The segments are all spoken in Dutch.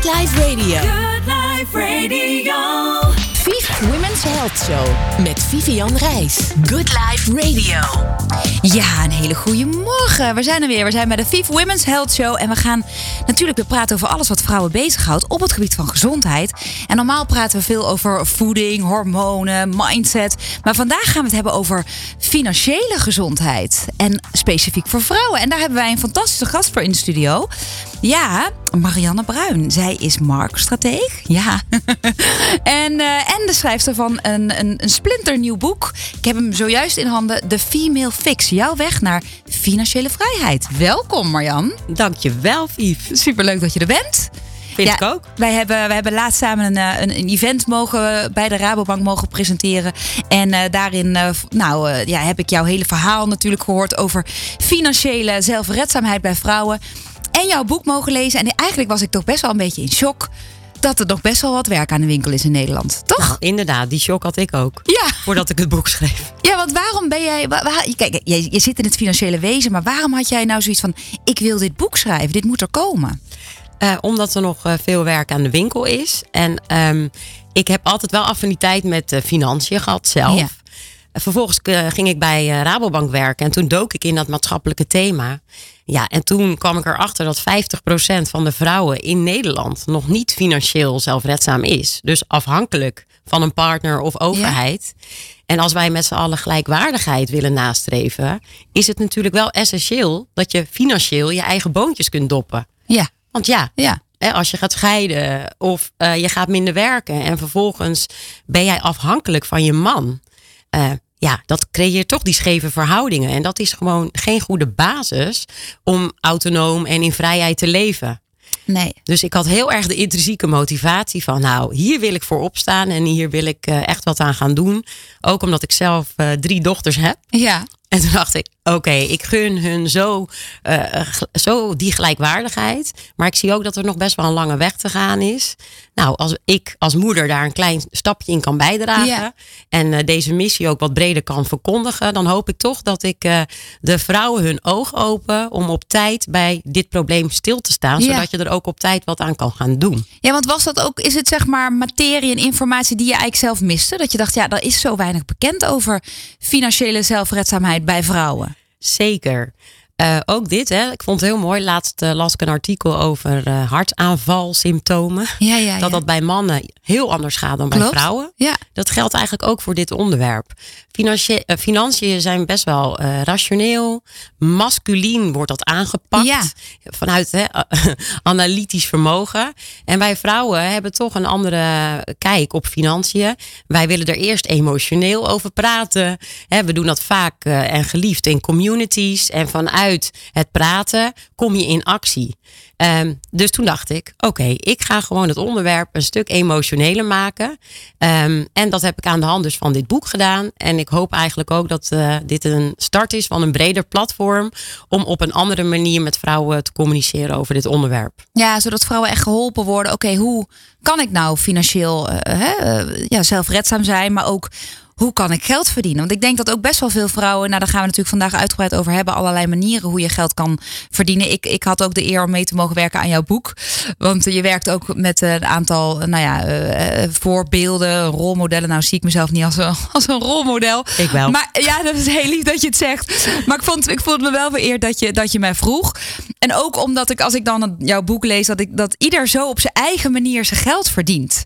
Good Life Radio. Good Life Radio. Women's Health Show met Vivian Reis. Good Life Radio. Ja, een hele goede morgen. We zijn er weer. We zijn bij de Viv Women's Health Show. En we gaan natuurlijk weer praten over alles wat vrouwen bezighoudt op het gebied van gezondheid. En normaal praten we veel over voeding, hormonen, mindset. Maar vandaag gaan we het hebben over financiële gezondheid. En specifiek voor vrouwen. En daar hebben wij een fantastische gast voor in de studio. Ja, Marianne Bruin. Zij is marktstrateeg. Ja. en, eh, en de schrijfster van een, een, een splinternieuw boek. Ik heb hem zojuist in handen. The Female Fix. Jouw weg naar financiële vrijheid. Welkom Marjan. Dankjewel, Vief. Superleuk dat je er bent. Vind Ja, ik ook. Wij hebben, wij hebben laatst samen een, eh, een, een event mogen, bij de Rabobank mogen presenteren. En eh, daarin eh, nou, ja, heb ik jouw hele verhaal natuurlijk gehoord over financiële zelfredzaamheid bij vrouwen. En jouw boek mogen lezen. En eigenlijk was ik toch best wel een beetje in shock dat er nog best wel wat werk aan de winkel is in Nederland. Toch? Nou, inderdaad, die shock had ik ook. Ja. Voordat ik het boek schreef. Ja, want waarom ben jij. kijk, je, je zit in het financiële wezen, maar waarom had jij nou zoiets van: ik wil dit boek schrijven, dit moet er komen? Eh, omdat er nog eh, veel werk aan de winkel is. En ehm, ik heb altijd wel affiniteit met eh, financiën gehad zelf. Ja. Vervolgens eh, ging ik bij eh, Rabobank werken. En toen dook ik in dat maatschappelijke thema. Ja, en toen kwam ik erachter dat 50% van de vrouwen in Nederland nog niet financieel zelfredzaam is. Dus afhankelijk van een partner of overheid. En als wij met z'n allen gelijkwaardigheid willen nastreven, is het natuurlijk wel essentieel dat je financieel je eigen boontjes kunt doppen. Ja, Want ja, ja. hè, als je gaat scheiden of eh, je gaat minder werken en vervolgens ben jij afhankelijk van je man. Eh, ja, dat creëert toch die scheve verhoudingen. En dat is gewoon geen goede basis om autonoom en in vrijheid te leven. Nee. Dus ik had heel erg de intrinsieke motivatie van, nou, hier wil ik voor opstaan en hier wil ik eh, echt wat aan gaan doen. Ook omdat ik zelf eh, drie dochters heb. Ja. En toen dacht ik, oké, ik gun hun zo, eh, gel- zo die gelijkwaardigheid. Maar ik zie ook dat er nog best wel een lange weg te gaan is. Nou, als ik als moeder daar een klein stapje in kan bijdragen. Ja. En eh, deze missie ook wat breder kan verkondigen. Dan hoop ik toch dat ik eh, de vrouwen hun oog open om op tijd bij dit probleem stil te staan. Ja. Zodat je er ook op tijd wat aan kan gaan doen. Ja, want was dat ook, is het zeg maar materie en informatie die je eigenlijk zelf miste? Dat je dacht, ja, er is zo weinig bekend over financiële zelfredzaamheid bij vrouwen. Zeker. Eh, ook dit, hè. ik vond het heel mooi. Laatst eh, las ik een artikel over eh, hartaanvalsymptomen. Ja, ja, Dat dat bij mannen heel anders gaat dan bij vrouwen. Ja. Dat geldt eigenlijk ook voor dit onderwerp. Financie- financiën zijn best wel rationeel. Masculien wordt dat aangepakt. Vanuit hè, analytisch vermogen. En wij vrouwen hebben toch een andere kijk op financiën. Wij willen er eerst emotioneel over praten. Hè, we doen dat vaak en geliefd in communities. En vanuit het praten kom je in actie. Ehm, dus toen dacht ik, oké, ik ga gewoon het onderwerp een stuk emotioneler maken. Ehm, en dat heb ik aan de hand dus van dit boek gedaan. En ik hoop eigenlijk ook dat eh, dit een start is van een breder platform. Om op een andere manier met vrouwen te communiceren over dit onderwerp. Ja, zodat vrouwen echt geholpen worden. Oké, hoe kan ik nou financieel eh, hè, eh, ja, zelfredzaam zijn, maar ook hoe kan ik geld verdienen? Want ik denk dat ook best wel veel vrouwen, nou daar gaan we natuurlijk vandaag uitgebreid over hebben, allerlei manieren hoe je geld kan verdienen. Ik, ik had ook de eer om mee te mogen werken aan jouw boek. Want je werkt ook met een aantal, nou ja, eh, eh, voorbeelden, rolmodellen. Nou zie ik mezelf niet als een, als een rolmodel. Ik wel. Maar ja, dat is heel lief dat je het zegt. Maar ik vond, ik vond me wel vereerd dat je, dat je mij vroeg. En ook omdat ik, als ik dan jouw boek lees, dat, ik, dat ieder zo op zijn eigen manier zijn geld verdient.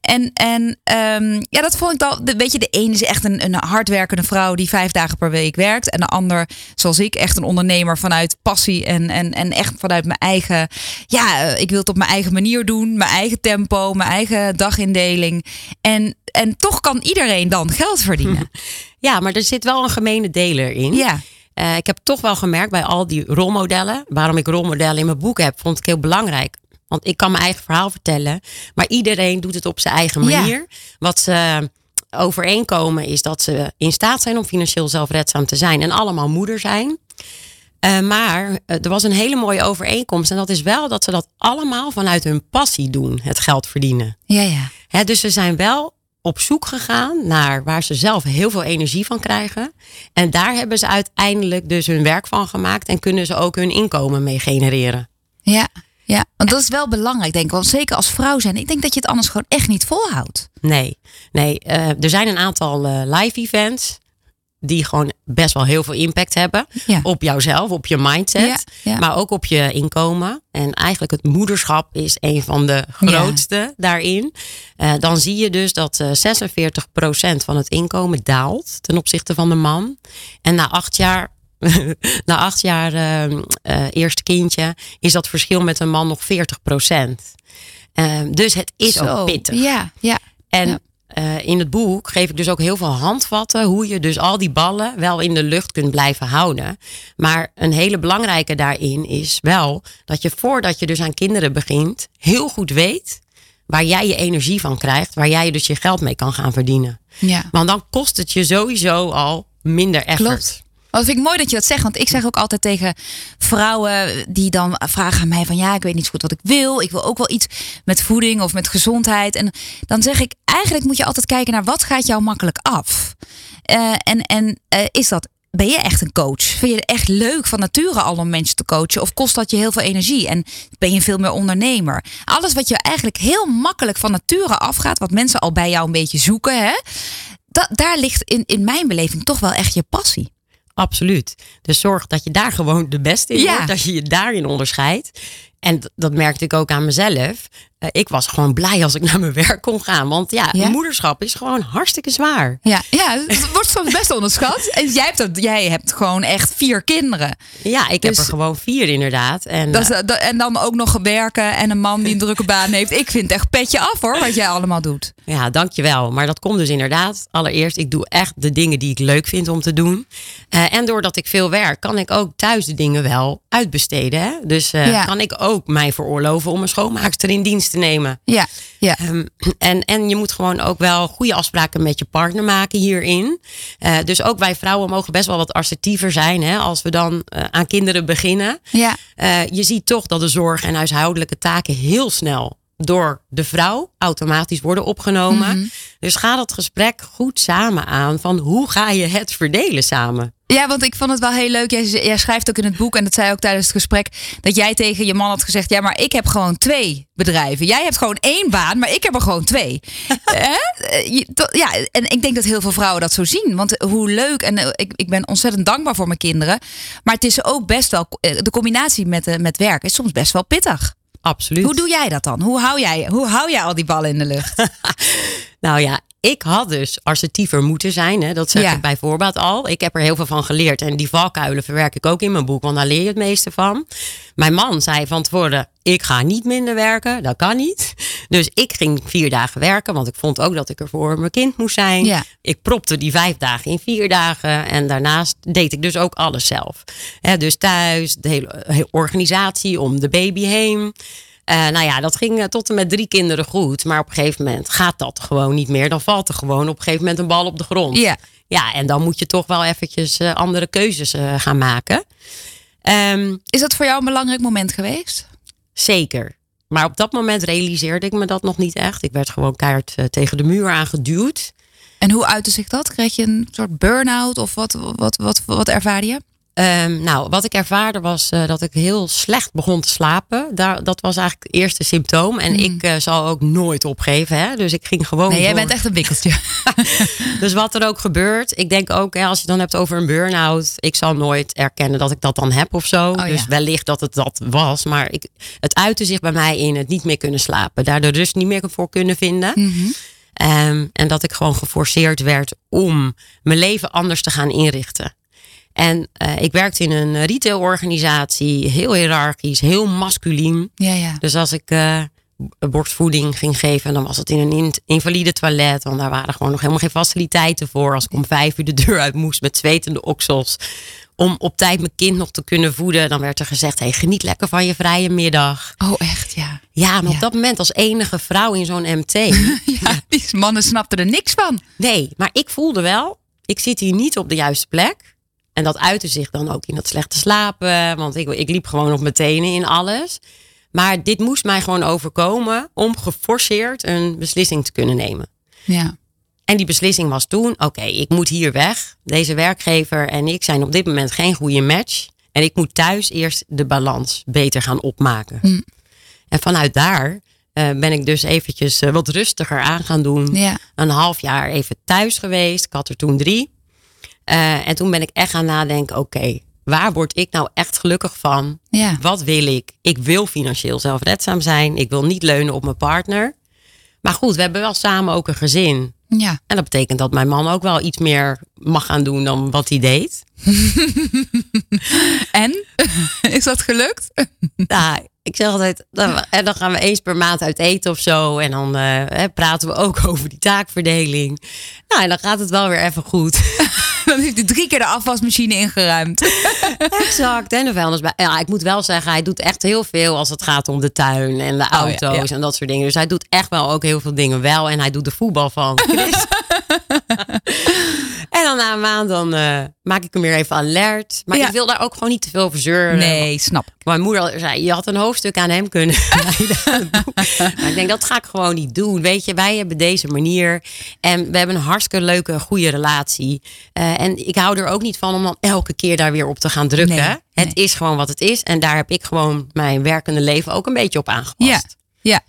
En, en ehm, ja, dat vond ik dan. de- Weet je, de een is echt een, een hardwerkende vrouw die vijf dagen per week werkt. En de ander, zoals ik, echt een ondernemer vanuit passie en, en, en echt vanuit mijn eigen. Ja, eh, ik wil het op mijn eigen manier doen, mijn eigen tempo, mijn eigen dagindeling. En, en toch kan iedereen dan geld verdienen. Ja, maar er zit wel een gemene deler in. Ja. Eh, ik heb toch wel gemerkt bij al die rolmodellen. Waarom ik rolmodellen in mijn boek heb, vond ik heel belangrijk. Want ik kan mijn eigen verhaal vertellen. Maar iedereen doet het op zijn eigen Ja. manier. Wat ze overeenkomen is dat ze in staat zijn om financieel zelfredzaam te zijn. En allemaal moeder zijn. Eh, maar eh, er was een hele mooie overeenkomst. En dat is wel dat ze dat allemaal vanuit hun passie doen. Het geld verdienen. Ja, ja. Hè, dus ze zijn wel op zoek gegaan naar waar ze zelf heel veel energie van krijgen. En daar hebben ze uiteindelijk dus hun werk van gemaakt en kunnen ze ook hun inkomen mee genereren. Ja. Ja, want dat is wel belangrijk, denk ik. Want zeker als vrouw zijn, ik denk dat je het anders gewoon echt niet volhoudt. Nee, nee. eh, er zijn een aantal eh, live events die gewoon best wel heel veel impact hebben Ja. op jouzelf, op je mindset, Ja, ja. maar ook op je inkomen. En eigenlijk het moederschap is een van de grootste daarin. Eh, dan zie je dus dat eh 46% van het inkomen daalt ten opzichte van de man. En na acht jaar, na acht jaar eh, eerste kindje is dat verschil met een man nog 40%. Eh, dus het is Zo. ook pittig. Ja, ja. En Ja. eh, in het boek geef ik dus ook heel veel handvatten hoe je dus al die ballen wel in de lucht kunt blijven houden. Maar een hele belangrijke daarin is wel dat je voordat je dus aan kinderen begint, heel goed weet waar jij je energie van krijgt, waar jij dus je geld mee kan gaan verdienen. ja. Want dan kost het je sowieso al minder effort. Klopt. Dat vind ik mooi dat je dat zegt. Want ik zeg ook altijd tegen vrouwen die dan vragen aan mij van ja, ik weet niet zo goed wat ik wil. Ik wil ook wel iets met voeding of met gezondheid. En dan zeg ik, eigenlijk moet je altijd kijken naar wat gaat jou makkelijk af. Eh, en en eh, is dat, ben je echt een coach? Vind je het echt leuk van nature al om mensen te coachen? Of kost dat je heel veel energie? En ben je veel meer ondernemer? Alles wat je eigenlijk heel makkelijk van nature afgaat, wat mensen al bij jou een beetje zoeken, hè? Da- daar ligt in, in mijn beleving toch wel echt je passie. Absoluut. Dus zorg dat je daar gewoon de beste in Ja. wordt. Dat je je daarin onderscheidt. En dat merkte ik ook aan mezelf. Eh, ik was gewoon blij als ik naar mijn werk kon gaan. Want ja, Ja? moederschap is gewoon hartstikke zwaar. Ja, ja, het wordt soms best onderschat. En jij hebt, dat, jij hebt gewoon echt vier kinderen. Ja, ik Dus- heb er gewoon vier inderdaad. En, Dat is, eh, dat- en dan ook nog werken en een man die een drukke baan heeft. Ik vind het echt petje af hoor, wat jij allemaal doet. ja, dankjewel. Maar dat komt dus inderdaad. Allereerst, ik doe echt de dingen die ik leuk vind om te doen. Eh, en doordat ik veel werk, kan ik ook thuis de dingen wel uitbesteden. Hè? Dus Ja. kan ik ook mij veroorloven om een schoonmaakster in dienst te nemen. Ja, ja. Ehm, en, en je moet gewoon ook wel goede afspraken met je partner maken hierin. Eh, dus ook wij vrouwen mogen best wel wat assertiever zijn hè, als we dan eh, aan kinderen beginnen. ja. Eh, je ziet toch dat de zorg en huishoudelijke taken heel snel door de vrouw automatisch worden opgenomen. Dus ga dat gesprek goed samen aan van hoe ga je het verdelen samen? Ja, want ik vond het wel heel leuk. Jij, jij schrijft ook in het boek, en dat zei ook tijdens het gesprek, dat jij tegen je man had gezegd: Ja, maar ik heb gewoon twee bedrijven. Jij hebt gewoon één baan, maar ik heb er gewoon twee. Eh, ja, en ik denk dat heel veel vrouwen dat zo zien. Want hoe leuk, en eh, ik, ik ben ontzettend dankbaar voor mijn kinderen. Maar het is ook best wel, eh, de combinatie met, met werk is soms best wel pittig. Absoluut. Hoe doe jij dat dan? Hoe hou jij, hoe hou jij al die ballen in de lucht? Nou ja, ik had dus assertiever moeten zijn. Hè? Dat zeg Ja. ik bij voorbaat al. Ik heb er heel veel van geleerd. En die valkuilen verwerk ik ook in mijn boek. Want daar leer je het meeste van. Mijn man zei van tevoren, ik ga niet minder werken. Dat kan niet. Dus ik ging vier dagen werken. Want ik vond ook dat ik er voor mijn kind moest zijn. Ja. Ik propte die vijf dagen in vier dagen. En daarnaast deed ik dus ook alles zelf. Hè, dus thuis, de hele, hele organisatie om de baby heen. Eh, nou ja, dat ging eh, tot en met drie kinderen goed. Maar op een gegeven moment gaat dat gewoon niet meer. Dan valt er gewoon op een gegeven moment een bal op de grond. Ja. Ja, en dan moet je toch wel eventjes eh, andere keuzes gaan maken. Ehm, Is dat voor jou een belangrijk moment geweest? zeker. Maar op dat moment realiseerde ik me dat nog niet echt. Ik werd gewoon keihard eh, tegen de muur aangeduwd. En hoe uitte zich dat? Kreeg je een soort burn-out of wat, wat, wat, wat ervaarde je? Ehm, nou, wat ik ervaarde was eh, dat ik heel slecht begon te slapen. Daar, dat was eigenlijk het eerste symptoom. En ik eh, zal ook nooit opgeven. Hè? Dus ik ging gewoon. Nee, jij door. bent echt een wikkeltje. Dus wat er ook gebeurt. Ik denk ook, hè, als je het dan hebt over een burn-out. Ik zal nooit erkennen dat ik dat dan heb of zo. Oh, ja. Dus wellicht dat het dat was. Maar ik, het uitte zich bij mij in het niet meer kunnen slapen. Daar de rust niet meer voor kunnen vinden. Mhm. Ehm, en dat ik gewoon geforceerd werd om mijn leven anders te gaan inrichten. En eh, ik werkte in een retailorganisatie, heel hiërarchisch, heel masculien. Ja, ja. Dus als ik eh, borstvoeding ging geven, dan was het in een in- invalide toilet. Want daar waren gewoon nog helemaal geen faciliteiten voor. Als ik om vijf uur de deur uit moest met zwetende oksels. Om op tijd mijn kind nog te kunnen voeden. Dan werd er gezegd, hey, geniet lekker van je vrije middag. Oh, echt, ja. Ja, maar Ja. op dat moment als enige vrouw in zo'n MT. Ja, die mannen snapten er niks van. Nee, maar ik voelde wel, ik zit hier niet op de juiste plek. En dat uitte zich dan ook in dat slechte slapen. Want ik, ik liep gewoon op mijn tenen in alles. Maar dit moest mij gewoon overkomen om geforceerd een beslissing te kunnen nemen. Ja. En die beslissing was toen, oké, ik moet hier weg. Deze werkgever en ik zijn op dit moment geen goede match. En ik moet thuis eerst de balans beter gaan opmaken. Mm. En vanuit daar eh, ben ik dus eventjes eh, wat rustiger aan gaan doen. Ja. Een half jaar even thuis geweest. Ik had er toen drie. Eh, en toen ben ik echt gaan nadenken, oké, waar word ik nou echt gelukkig van? Ja. Wat wil ik? Ik wil financieel zelfredzaam zijn. Ik wil niet leunen op mijn partner. Maar goed, we hebben wel samen ook een gezin. Ja. En dat betekent dat mijn man ook wel iets meer mag gaan doen dan wat hij deed. En? Is dat gelukt? Nou, ik zeg altijd, dan, en dan gaan we eens per maand uit eten of zo. En dan eh, praten we ook over die taakverdeling. Nou, en dan gaat het wel weer even goed. Dan heeft hij drie keer de afwasmachine ingeruimd. exact. En de vuilnisbui. Ja, ik moet wel zeggen, hij doet echt heel veel als het gaat om de tuin en de ja, auto's ja. en dat soort dingen. Dus hij doet echt wel ook heel veel dingen wel. En hij doet de voetbal van. Dan na een maand dan eh, maak ik hem weer even alert. Maar Ja. ik wil daar ook gewoon niet te veel over zeuren. Nee, snap. Mijn moeder zei, je had een hoofdstuk aan hem kunnen. Maar ik denk, dat ga ik gewoon niet doen. Weet je, wij hebben deze manier. En we hebben een hartstikke leuke, goede relatie. Eh, en ik hou er ook niet van om dan elke keer daar weer op te gaan drukken. Nee, het nee. is gewoon wat het is. En daar heb ik gewoon mijn werkende leven ook een beetje op aangepast. Ja, ja.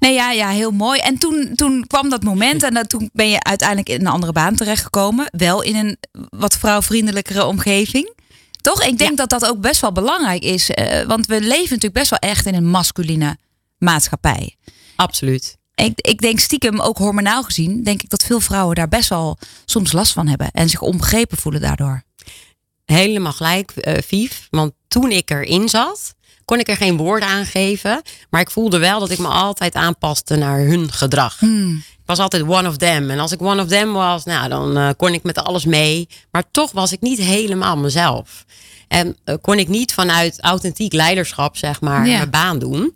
Nee, ja, ja, heel mooi. En toen, toen kwam dat moment en dat, toen ben je uiteindelijk in een andere baan terechtgekomen. Wel in een wat vrouwvriendelijkere omgeving. Toch? Ik denk Ja. dat dat ook best wel belangrijk is. eh, want we leven natuurlijk best wel echt in een masculine maatschappij. Absoluut. Ik, ik denk stiekem, ook hormonaal gezien, denk ik dat veel vrouwen daar best wel soms last van hebben. En zich onbegrepen voelen daardoor. Helemaal gelijk, eh Vief. Want toen ik erin zat, kon ik er geen woorden aan geven. Maar ik voelde wel dat ik me altijd aanpaste naar hun gedrag. Ik was altijd one of them. En als ik one of them was, nou, dan eh, kon ik met alles mee. Maar toch was ik niet helemaal mezelf. En eh, kon ik niet vanuit authentiek leiderschap, zeg maar, Ja. mijn baan doen.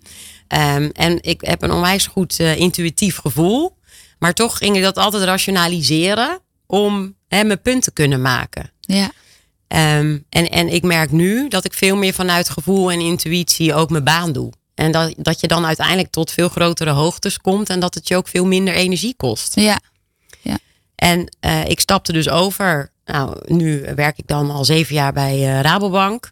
Ehm, en ik heb een onwijs goed eh, intuïtief gevoel. Maar toch ging ik dat altijd rationaliseren om hè, mijn punt te kunnen maken. Ja. Ehm, en, en ik merk nu dat ik veel meer vanuit gevoel en intuïtie ook mijn baan doe. En dat, dat je dan uiteindelijk tot veel grotere hoogtes komt en dat het je ook veel minder energie kost. Ja. En eh, ik stapte dus over. Nou, nu werk ik dan al zeven jaar bij eh, Rabobank.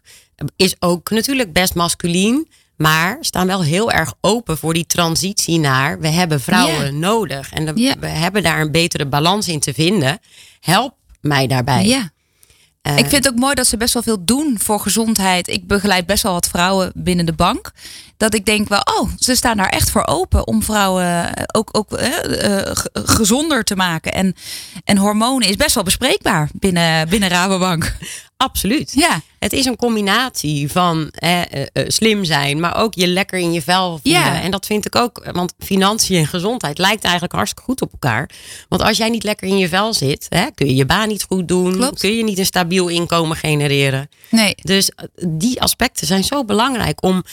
Is ook natuurlijk best masculien. Maar staan wel heel erg open voor die transitie naar. We hebben vrouwen Ja. nodig. En de- Ja. we hebben daar een betere balans in te vinden. Help mij daarbij. ja. Eh, Ik vind het ook mooi dat ze best wel veel doen voor gezondheid. Ik begeleid best wel wat vrouwen binnen de bank. Dat ik denk wel, oh, ze staan daar echt voor open om vrouwen eh, ook, ook eh, eh, gezonder te maken. En, en hormonen is best wel bespreekbaar binnen, binnen Rabobank. Absoluut. Ja, Het is een combinatie van eh, slim zijn, maar ook je lekker in je vel voelen. Ja. En dat vind ik ook, want financiën en gezondheid lijkt eigenlijk hartstikke goed op elkaar. Want als jij niet lekker in je vel zit, hè, kun je je baan niet goed doen, Klopt. kun je niet een stabiel inkomen genereren. nee. Dus die aspecten zijn zo belangrijk om.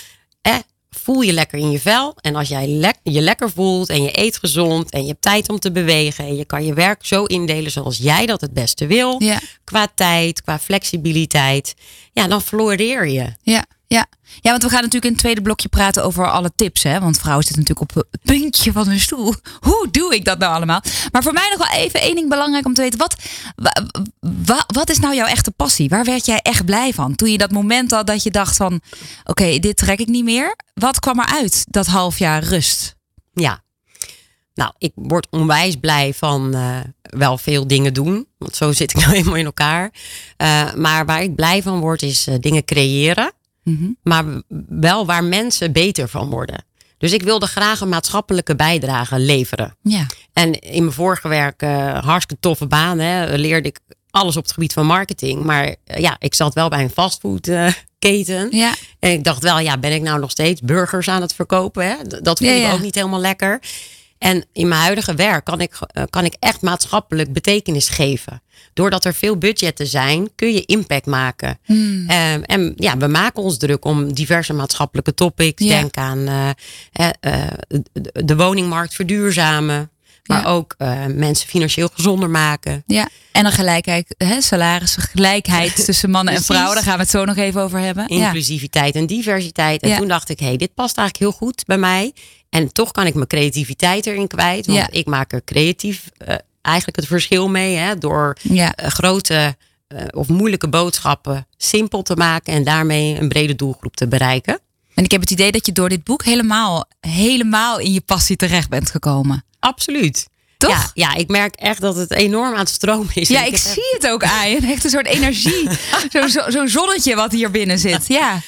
Eh, voel je lekker in je vel. En als jij je lekker voelt en je eet gezond en je hebt tijd om te bewegen en je kan je werk zo indelen zoals jij dat het beste wil, Ja. qua tijd, qua flexibiliteit, ja, dan floreer je. Ja, ja. ja, want we gaan natuurlijk in het tweede blokje praten over alle tips. Hè? Want vrouwen zitten natuurlijk op het puntje van hun stoel. Hoe doe ik dat nou allemaal? Maar voor mij nog wel even één ding belangrijk om te weten. Wat, wa- wa- wat is nou jouw echte passie? Waar werd jij echt blij van? Toen je dat moment had dat je dacht van... Oké, dit trek ik niet meer. Wat kwam eruit dat half jaar rust? Ja. Nou, ik word onwijs blij van eh, wel veel dingen doen. Want zo zit ik nou eenmaal in elkaar. Eh, maar waar ik blij van word is eh, dingen creëren. Maar wel waar mensen beter van worden. Dus ik wilde graag een maatschappelijke bijdrage leveren. Ja, En in mijn vorige werk, eh hartstikke toffe baan, hè, leerde ik alles op het gebied van marketing. Maar eh, ja, ik zat wel bij een fastfoodketen. ja, En ik dacht wel, ja, ben ik nou nog steeds burgers aan het verkopen? Hè? Dat vond Ja, ik ja. ook niet helemaal lekker. En in mijn huidige werk kan ik, eh, kan ik echt maatschappelijk betekenis geven. Doordat er veel budgetten zijn, kun je impact maken. Hmm. Ehm, en ja, we maken ons druk om diverse maatschappelijke topics. Ja. Denk aan eh, eh, de- woningmarkt verduurzamen. Maar Ja. ook eh, mensen financieel gezonder maken. ja. En een gelijkheid, hè, salaris, gelijkheid tussen mannen en vrouwen. Daar gaan we het zo nog even over hebben. Ja. inclusiviteit en diversiteit. En Ja. toen dacht ik, hé, hey, dit past eigenlijk heel goed bij mij. En toch kan ik mijn creativiteit erin kwijt. Want ik maak er creatief eigenlijk het verschil mee. Hè, door Ja. eh, grote eh, of moeilijke boodschappen simpel te maken. En daarmee een brede doelgroep te bereiken. En ik heb het idee dat je door dit boek helemaal, helemaal in je passie terecht bent gekomen. Absoluut. Toch? Ja, ja, ik merk echt dat het enorm aan het stromen is. Ja, ik zie het ook aan je. Echt een soort energie. Zo'n zo, zo'n zonnetje wat hier binnen zit. Ja.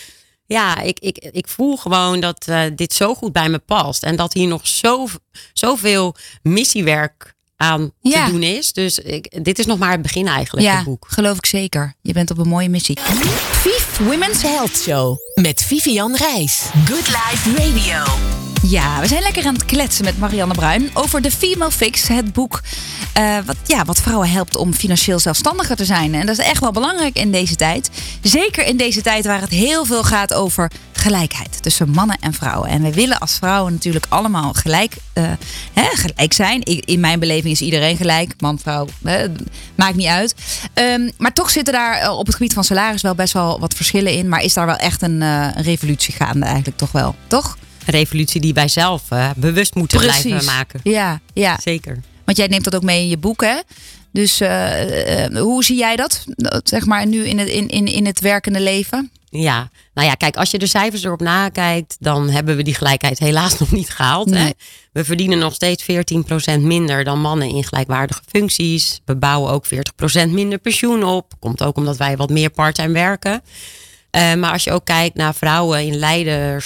Ja, ik, ik, ik voel gewoon dat eh, dit zo goed bij me past. En dat hier nog zo, zoveel missiewerk aan Ja. te doen is. Dus ik, dit is nog maar het begin eigenlijk, Ja, het boek. geloof ik zeker. Je bent op een mooie missie. Vief Women's Health Show met Vivian Reis. Good Life Radio. Ja, we zijn lekker aan het kletsen met Marianne Bruin over de Female Fix. Het boek eh, wat, ja, wat vrouwen helpt om financieel zelfstandiger te zijn. En dat is echt wel belangrijk in deze tijd. Zeker in deze tijd waar het heel veel gaat over gelijkheid tussen mannen en vrouwen. En we willen als vrouwen natuurlijk allemaal gelijk, eh, hè, gelijk zijn. Ik- in mijn beleving is iedereen gelijk. Man, vrouw, hè, maakt niet uit. Ehm, maar toch zitten daar eh, op het gebied van salaris wel best wel wat verschillen in. Maar is daar wel echt een, een revolutie gaande eigenlijk toch wel, toch? Een revolutie die wij zelf eh, bewust moeten blijven maken. Ja, ja. Zeker. Want jij neemt dat ook mee in je boek, hè? Dus eh, eh, hoe zie jij dat, zeg maar, nu in het, in, in, in het werkende leven? Ja, nou ja, kijk, als je de cijfers erop nakijkt, dan hebben we die gelijkheid helaas nog niet gehaald. Hè? We verdienen nog steeds 14% minder dan mannen in gelijkwaardige functies. We bouwen ook 40% minder pensioen op. Komt ook omdat wij wat meer part-time werken. Eh, maar als je ook kijkt naar vrouwen in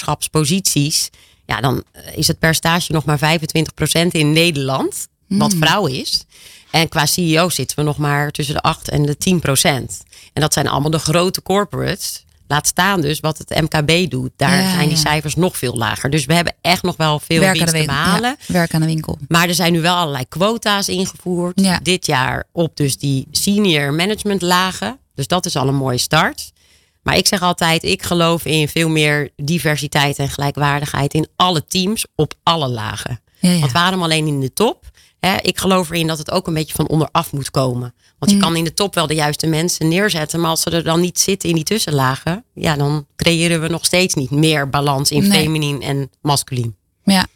leiderschapsposities, ja, dan is het percentage nog maar 25% in Nederland, wat vrouw is. En qua CEO zitten we nog maar tussen de 8 en de 10 procent. En dat zijn allemaal de grote corporates. Laat staan dus wat het MKB doet. Daar Ja, zijn die cijfers nog veel lager. Dus we hebben echt nog wel veel Werk winst te behalen. Ja, werk aan de winkel. Maar er zijn nu wel allerlei quota's ingevoerd. Dit jaar op dus die senior management lagen. Dus dat is al een mooie start. Maar ik zeg altijd, ik geloof in veel meer diversiteit en gelijkwaardigheid in alle teams op alle lagen. Ja, ja. Want waarom alleen in de top? Hè, ik geloof erin dat het ook een beetje van onderaf moet komen. Want Mm. je kan in de top wel de juiste mensen neerzetten. Maar als ze er dan niet zitten in die tussenlagen. Ja, dan creëren we nog steeds niet meer balans in Nee. feminien en masculien. Ja.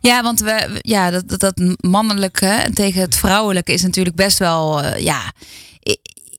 Ja, want we, ja, dat, dat, dat mannelijke tegen het vrouwelijke is natuurlijk best wel, eh, ja,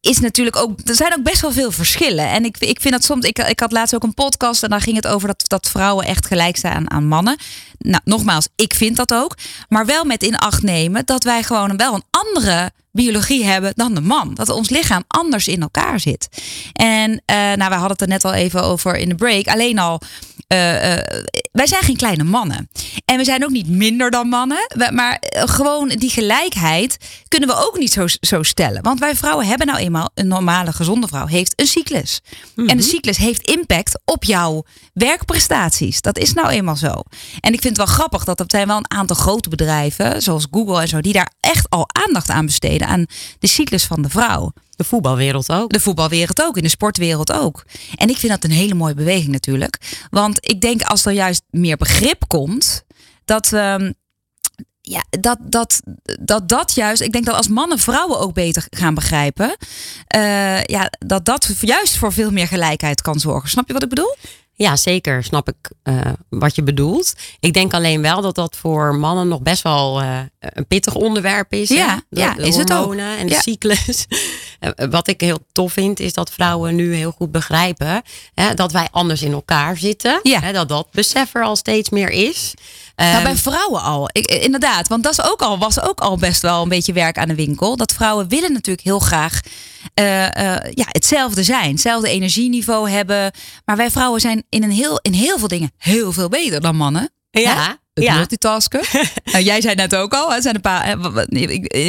is natuurlijk ook, er zijn ook best wel veel verschillen. En ik, ik vind dat soms, ik, ik had laatst ook een podcast en daar ging het over dat, dat vrouwen echt gelijk staan aan, mannen. Nou, nogmaals, ik vind dat ook. Maar wel met in acht nemen dat wij gewoon wel een andere biologie hebben dan de man. Dat ons lichaam anders in elkaar zit. En eh, nou, we hadden het er net al even over in de break. Alleen al, eh, eh, wij zijn geen kleine mannen. En we zijn ook niet minder dan mannen. Maar eh, gewoon die gelijkheid kunnen we ook niet zo, zo stellen. Want wij vrouwen hebben nou eenmaal, een normale gezonde vrouw heeft een cyclus. En de cyclus heeft impact op jouw werkprestaties. Dat is nou eenmaal zo. En ik vind het wel grappig dat er zijn wel een aantal grote bedrijven, zoals Google en zo, die daar echt al aandacht aan besteden. Aan de cyclus van de vrouw. De voetbalwereld ook. De voetbalwereld ook, in de sportwereld ook. En ik vind dat een hele mooie beweging natuurlijk. Want ik denk als er juist meer begrip komt, dat. ehm, ja, dat, dat, dat dat juist, ik denk dat als mannen vrouwen ook beter gaan begrijpen, eh, ja, dat dat juist voor veel meer gelijkheid kan zorgen. Snap je wat ik bedoel? Ja, zeker snap ik eh, wat je bedoelt. Ik denk alleen wel dat dat voor mannen nog best wel eh, een pittig onderwerp is. Ja, De- ja, de is het ook. en de Ja. cyclus. Eh, wat ik heel tof vind, is dat vrouwen nu heel goed begrijpen hè, dat wij anders in elkaar zitten. Ja. Hè, dat dat besef er al steeds meer is. Nou, Ehm, bij vrouwen al. Ik, eh, inderdaad, want dat is ook al, was ook al best wel een beetje werk aan de winkel. Dat vrouwen willen natuurlijk heel graag eh, eh, ja, hetzelfde zijn. Hetzelfde energieniveau hebben. Maar wij vrouwen zijn in, een heel, in heel veel dingen heel veel beter dan mannen. Ja, Hè? Het ja. multitasken. nou, jij zei net ook al, hè, zijn een paar,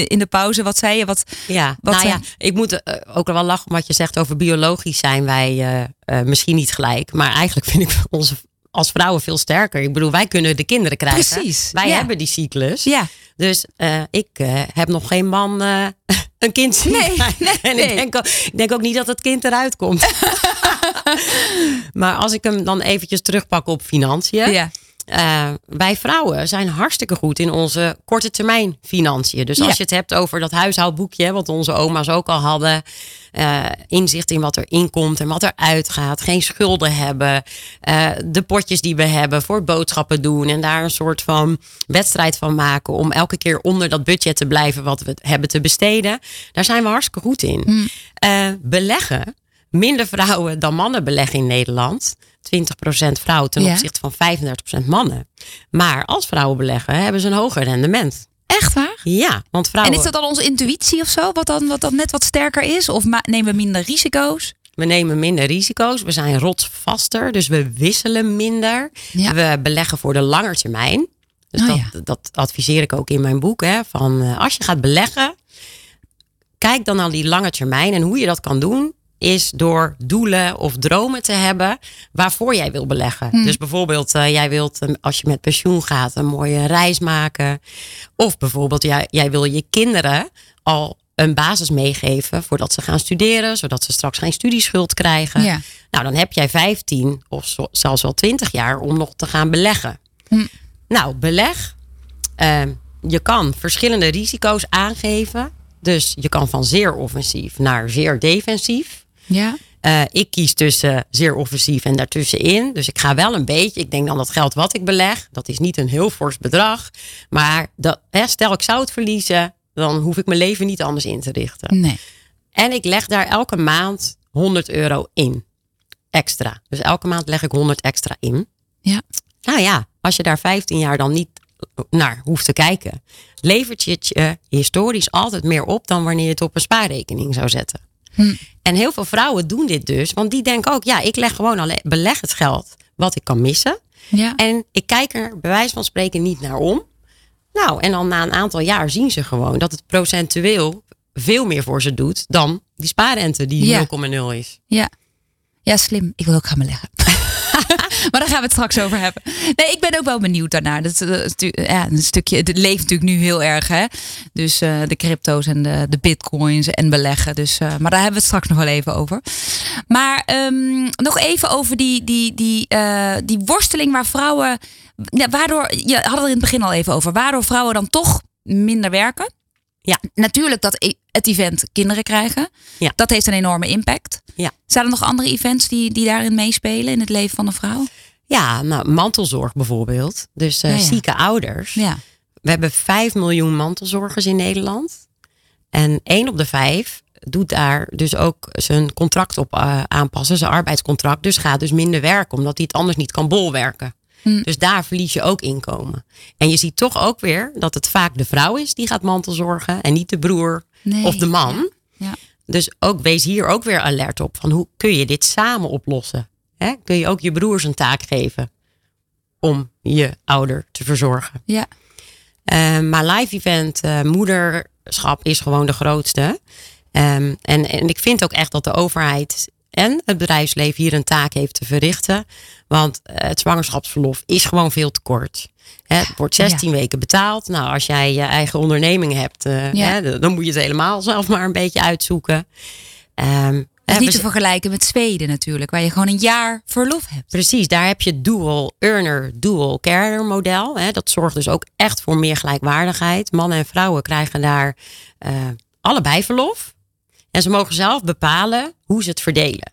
in de pauze, wat zei je? Wat, Ja, Wat nou ja, ik moet ook wel lachen om wat je zegt over biologisch zijn wij misschien niet gelijk. Maar eigenlijk vind ik onze als vrouwen veel sterker. Ik bedoel, wij kunnen de kinderen krijgen. Precies, Wij ja. hebben die cyclus. ja, Dus eh, ik eh, heb nog geen man eh, een kind zien. Nee, krijgen. en nee. Ik, denk ook, ik denk ook niet dat het kind eruit komt. maar als ik hem dan eventjes terugpak op financiën. ja. Eh, wij vrouwen zijn hartstikke goed in onze korte termijn financiën. Dus als Ja. je het hebt over dat huishoudboekje, wat onze oma's ook al hadden. eh, inzicht in wat er inkomt en wat er uitgaat. Geen schulden hebben. eh, de potjes die we hebben voor boodschappen doen. En daar een soort van wedstrijd van maken. Om elke keer onder dat budget te blijven wat we hebben te besteden. Daar zijn we hartstikke goed in. Eh, beleggen. Minder vrouwen dan mannen beleggen in Nederland. 20% vrouw ten Ja. opzichte van 35% mannen. Maar als vrouwen beleggen, hebben ze een hoger rendement. Echt waar? Ja, want vrouwen. En is dat dan onze intuïtie of zo? Wat dan, wat dan net wat sterker is? Of nemen we minder risico's? We nemen minder risico's. We zijn rotsvaster. Dus we wisselen minder. Ja. We beleggen voor de lange termijn. Dus Oh, dat, ja. dat adviseer ik ook in mijn boek. Hè, van, eh, als je gaat beleggen, kijk dan naar die lange termijn. En hoe je dat kan doen, is door doelen of dromen te hebben waarvoor jij wil beleggen. Hmm. Dus bijvoorbeeld, eh, jij wilt, als je met pensioen gaat, een mooie reis maken. Of bijvoorbeeld, jij, jij wil je kinderen al een basis meegeven voordat ze gaan studeren, zodat ze straks geen studieschuld krijgen. Ja. Nou, dan heb jij 15 of zo- zelfs wel 20 jaar om nog te gaan beleggen. Hm. Nou, beleg. eh, je kan verschillende risico's aangeven. Dus je kan van zeer offensief naar zeer defensief. Ja. Eh, ik kies tussen zeer offensief en daartussenin. Dus ik ga wel een beetje. Ik denk dan dat geld wat ik beleg, dat is niet een heel fors bedrag. Maar dat, hè, stel ik zou het verliezen, dan hoef ik mijn leven niet anders in te richten. Nee. En ik leg daar elke maand 100 euro in. Extra. Dus elke maand leg ik 100 extra in. Ja. Nou ja, als je daar 15 jaar dan niet naar hoeft te kijken, levert je het je historisch altijd meer op dan wanneer je het op een spaarrekening zou zetten. Hm. En heel veel vrouwen doen dit dus, want die denken ook, ja, ik leg gewoon alleen, beleg het geld wat ik kan missen. Ja. En ik kijk er bij wijze van spreken niet naar om. Nou, en dan na een aantal jaar zien ze gewoon dat het procentueel veel meer voor ze doet dan die spaarrente die Ja. 0,0 is. Ja. Ja, slim. Ik wil ook gaan beleggen. maar daar gaan we het straks over hebben. Nee, ik ben ook wel benieuwd daarnaar. Dat, eh, ja, een stukje, het leeft natuurlijk nu heel erg. Hè? Dus eh, de crypto's en de, de bitcoins en beleggen. Dus, eh, maar daar hebben we het straks nog wel even over. Maar ehm, nog even over die, die, die, die worsteling waar vrouwen. Ja, waardoor, je had het er in het begin al even over. Waardoor vrouwen dan toch minder werken. Ja. Natuurlijk dat het event kinderen krijgen. Ja. Dat heeft een enorme impact. Ja. Zijn er nog andere events die, die daarin meespelen in het leven van een vrouw? Ja, nou, mantelzorg bijvoorbeeld. Dus eh, Ja, ja. zieke ouders. Ja. We hebben 5 miljoen mantelzorgers in Nederland. En één op de vijf doet daar dus ook zijn contract op eh, aanpassen, zijn arbeidscontract. Dus gaat dus minder werken, omdat hij het anders niet kan bolwerken. Hm. Dus daar verlies je ook inkomen. En je ziet toch ook weer dat het vaak de vrouw is die gaat mantelzorgen en niet de broer Nee, of de man. Ja. Dus ook, wees hier ook weer alert op van hoe kun je dit samen oplossen? Hè? Kun je ook je broers een taak geven om je ouder te verzorgen? Ja. Eh, maar live event, eh, moederschap is gewoon de grootste. Ehm, en, en ik vind ook echt dat de overheid en het bedrijfsleven hier een taak heeft te verrichten. Want eh, het zwangerschapsverlof is gewoon veel te kort. Het wordt 16 weken betaald. Nou, als jij je eigen onderneming hebt, eh, Ja. dan moet je het helemaal zelf maar een beetje uitzoeken. Dat hè, is niet te vergelijken met Zweden natuurlijk, waar je gewoon een jaar verlof hebt. Precies, daar heb je het dual earner, dual carer model. Dat zorgt dus ook echt voor meer gelijkwaardigheid. Mannen en vrouwen krijgen daar eh, allebei verlof. En ze mogen zelf bepalen hoe ze het verdelen.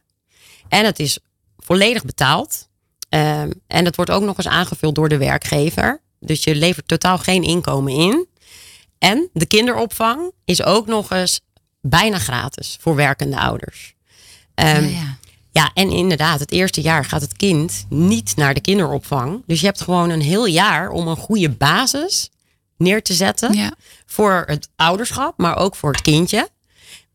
En het is volledig betaald. Ehm, en het wordt ook nog eens aangevuld door de werkgever. Dus je levert totaal geen inkomen in. En de kinderopvang is ook nog eens bijna gratis voor werkende ouders. Ehm, ja, ja. ja, en inderdaad, het eerste jaar gaat het kind niet naar de kinderopvang. Dus je hebt gewoon een heel jaar om een goede basis neer te zetten Ja. voor het ouderschap, maar ook voor het kindje.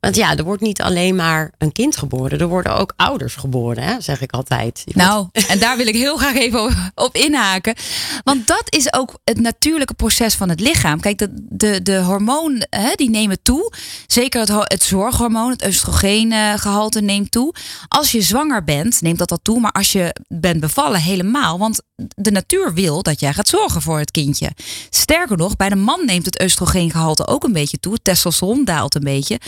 Want ja, er wordt niet alleen maar een kind geboren, er worden ook ouders geboren, hè, zeg ik altijd. Nou, en daar wil ik heel graag even op- inhaken. Want dat is ook het natuurlijke proces van het lichaam. Kijk, de, de, de hormonen die nemen toe. Zeker het, het zorghormoon, het oestrogeengehalte neemt toe. Als je zwanger bent, neemt dat dat toe. Maar als je bent bevallen, helemaal. Want de natuur wil dat jij gaat zorgen voor het kindje. Sterker nog, bij de man neemt het oestrogeengehalte ook een beetje toe. Het testosteron daalt een beetje.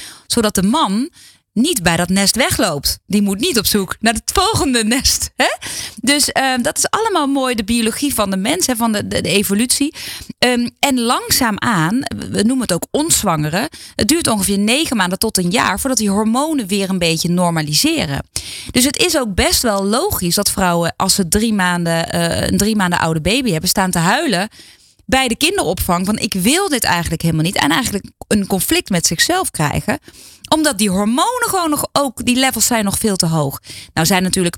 De man niet bij dat nest wegloopt. Die moet niet op zoek naar het volgende nest. Hè? Dus ehm, dat is allemaal mooi, de biologie van de mens, hè, van de, de, evolutie. Ehm, en langzaamaan, we noemen het ook onzwangeren. Het duurt ongeveer negen maanden tot een jaar voordat die hormonen weer een beetje normaliseren. Dus het is ook best wel logisch dat vrouwen, als ze drie maanden, eh, een drie maanden oude baby hebben, staan te huilen bij de kinderopvang van ik wil dit eigenlijk helemaal niet. En eigenlijk een conflict met zichzelf krijgen. Omdat die hormonen gewoon nog ook, die levels zijn nog veel te hoog. Nou zijn natuurlijk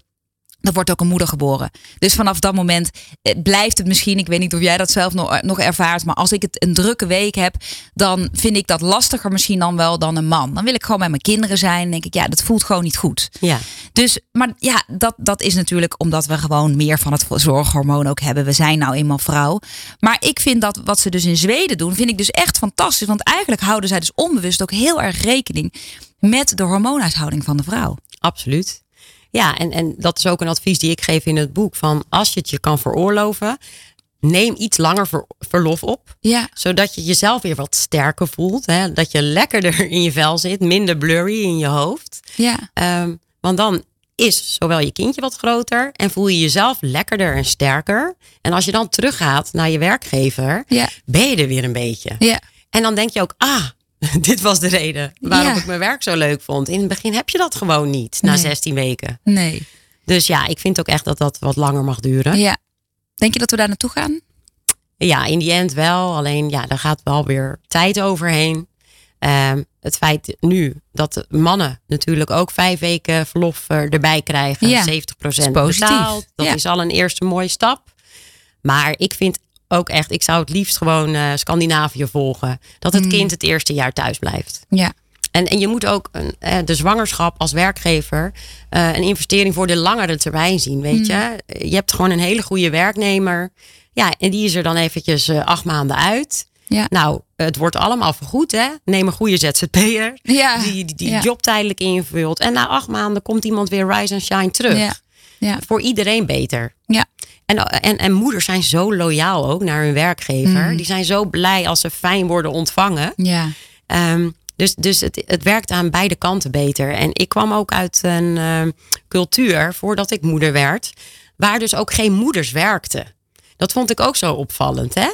er wordt ook een moeder geboren. Dus vanaf dat moment eh, blijft het misschien, ik weet niet of jij dat zelf nog, eh, nog ervaart, maar als ik het een drukke week heb, dan vind ik dat lastiger misschien dan wel dan een man. Dan wil ik gewoon met mijn kinderen zijn. Denk ik, ja, dat voelt gewoon niet goed. Ja. Dus, maar ja, dat, dat is natuurlijk omdat we gewoon meer van het zorghormoon ook hebben. We zijn nou eenmaal vrouw. Maar ik vind dat wat ze dus in Zweden doen, vind ik dus echt fantastisch. Want eigenlijk houden zij dus onbewust ook heel erg rekening met de hormoonhuishouding van de vrouw. Absoluut. Ja, en, en dat is ook een advies die ik geef in het boek. Van als je het je kan veroorloven, neem iets langer ver, verlof op. Ja. Zodat je jezelf weer wat sterker voelt. Hè? Dat je lekkerder in je vel zit, minder blurry in je hoofd. Ja. Um, want dan is zowel je kindje wat groter en voel je jezelf lekkerder en sterker. En als je dan teruggaat naar je werkgever, Ja. ben je er weer een beetje. Ja. En dan denk je ook, ah, dit was de reden waarom Ja. ik mijn werk zo leuk vond. In het begin heb je dat gewoon niet, na Nee. 16 weken. Nee. Dus ja, ik vind ook echt dat dat wat langer mag duren. Ja. Denk je dat we daar naartoe gaan? Ja, in die end wel. Alleen ja, daar gaat wel weer tijd overheen. Ehm, het feit nu dat mannen natuurlijk ook vijf weken verlof eh, erbij krijgen. Ja, 70% is positief. betaald. Dat Ja. is al een eerste mooie stap. Maar ik vind ook echt, ik zou het liefst gewoon eh, Scandinavië volgen. Dat het Mm. kind het eerste jaar thuis blijft. Ja. En, en je moet ook een, eh, de zwangerschap als werkgever eh, een investering voor de langere termijn zien. Weet je, je hebt gewoon een hele goede werknemer. Ja, en die is er dan eventjes acht maanden uit. Ja. Nou, het wordt allemaal vergoed, hè? Neem een goede ZZP'er Ja. die die, die Ja. job tijdelijk invult. En na acht maanden komt iemand weer rise and shine terug. Ja. Ja. Voor iedereen beter. Ja. En, en, en moeders zijn zo loyaal ook naar hun werkgever. Mhm. Die zijn zo blij als ze fijn worden ontvangen. Ja. Ehm, dus dus het, het werkt aan beide kanten beter. En ik kwam ook uit een ehm, cultuur, voordat ik moeder werd, waar dus ook geen moeders werkten. Dat vond ik ook zo opvallend. Hè?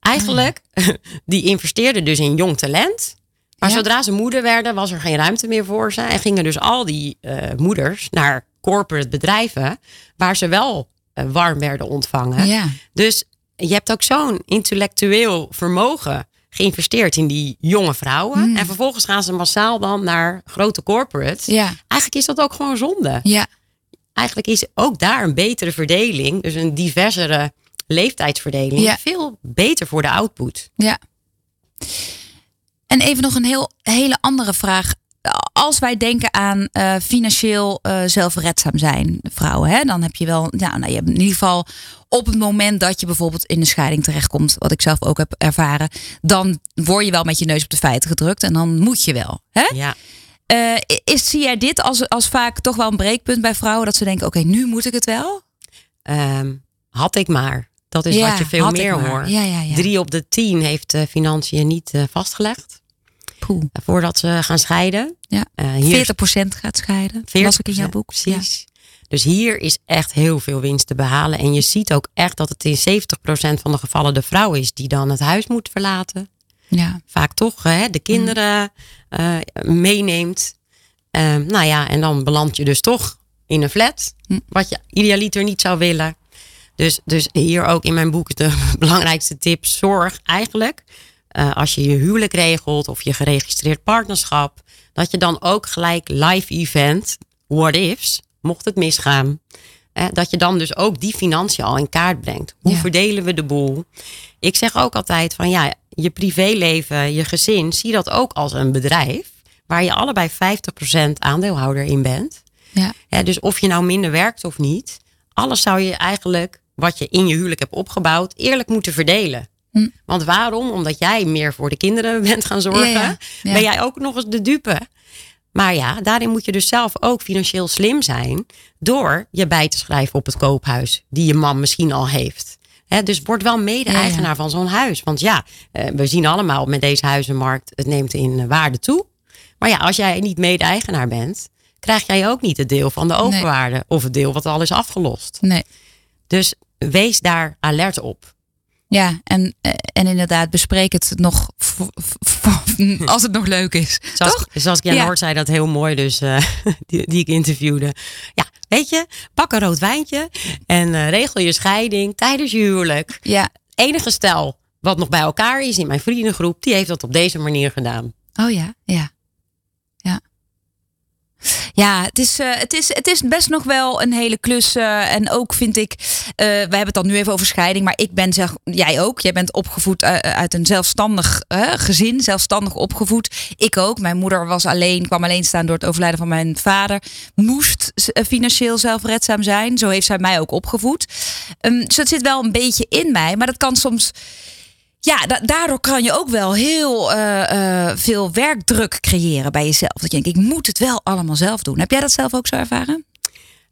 Eigenlijk, die investeerden dus in jong talent. Maar Ja. zodra ze moeder werden, was er geen ruimte meer voor ze. En gingen dus al die eh, moeders naar corporate bedrijven, waar ze wel warm werden ontvangen. Ja. Dus je hebt ook zo'n intellectueel vermogen geïnvesteerd in die jonge vrouwen. En vervolgens gaan ze massaal dan naar grote corporates. Ja. Eigenlijk is dat ook gewoon zonde. Ja. Eigenlijk is ook daar een betere verdeling, dus een diversere leeftijdsverdeling, Ja. veel beter voor de output. Ja. En even nog een heel, hele andere vraag. Als wij denken aan eh, financieel eh, zelfredzaam zijn, vrouwen, hè, dan heb je wel, ja, nou, je hebt in ieder geval op het moment dat je bijvoorbeeld in een scheiding terechtkomt, wat ik zelf ook heb ervaren, dan word je wel met je neus op de feiten gedrukt en dan moet je wel. Hè? Ja. Eh, is, zie jij dit als, als vaak toch wel een breekpunt bij vrouwen, dat ze denken, oké, nu moet ik het wel? Ehm, had ik maar. Dat is Ja, wat je veel meer hoort. Ja, ja, ja. Drie op de tien heeft financiën niet vastgelegd Poeh. voordat ze gaan scheiden. Ja. Eh, hier 40% gaat scheiden. 40%, las ik in jouw boek. Ja. Precies. Dus hier is echt heel veel winst te behalen. En je ziet ook echt dat het in 70% van de gevallen de vrouw is die dan het huis moet verlaten. Ja. Vaak toch hè, de kinderen eh, meeneemt. Ehm, nou ja, en dan beland je dus toch in een flat. Hm. Wat je idealiter niet zou willen. Dus, dus hier ook in mijn boek de belangrijkste tip. Zorg eigenlijk eh, als je je huwelijk regelt of je geregistreerd partnerschap. Dat je dan ook gelijk live event, what ifs, mocht het misgaan. eh, dat je dan dus ook die financiën al in kaart brengt. Hoe Ja. verdelen we de boel? Ik zeg ook altijd van ja, je privéleven, je gezin, zie dat ook als een bedrijf. Waar je allebei 50% aandeelhouder in bent. Ja. Dus of je nou minder werkt of niet. Alles zou je eigenlijk, wat je in je huwelijk hebt opgebouwd, eerlijk moeten verdelen. Hm. Want waarom? Omdat jij meer voor de kinderen bent gaan zorgen. Ja, ja. Ja. Ben jij ook nog eens de dupe. Maar ja, daarin moet je dus zelf ook financieel slim zijn. Door je bij te schrijven op het koophuis. Die je man misschien al heeft. Dus word wel mede-eigenaar van zo'n huis. Want ja, eh, we zien allemaal met deze huizenmarkt. Het neemt in eh, waarde toe. Maar ja, als jij niet mede-eigenaar bent. Krijg jij ook niet het deel van de overwaarde. Of het deel wat al is afgelost. Nee. Dus wees daar alert op. Ja, en, eh, en inderdaad, bespreek het nog als het nog leuk is. Zoals, Toch? zoals Jan Ja. Noord zei dat heel mooi, dus eh, die, die ik interviewde. Ja, weet je, pak een rood wijntje en eh, regel je scheiding tijdens je huwelijk. Ja. Enige stel wat nog bij elkaar is in mijn vriendengroep, die heeft dat op deze manier gedaan. Oh ja, ja. Ja. Ja, het is, eh, het, is, het is best nog wel een hele klus. eh, en ook vind ik, eh, we hebben het dan nu even over scheiding. Maar ik ben, zeg, jij ook. Jij bent opgevoed uit een zelfstandig gezin. Zelfstandig opgevoed. Ik ook. Mijn moeder was alleen, kwam alleen staan door het overlijden van mijn vader. Moest financieel zelfredzaam zijn. Zo heeft zij mij ook opgevoed. Ehm, dus dat zit wel een beetje in mij. Maar dat kan soms... Ja, da- daardoor kan je ook wel heel eh, eh, veel werkdruk creëren bij jezelf. Dat je denkt, ik moet het wel allemaal zelf doen. Heb jij dat zelf ook zo ervaren?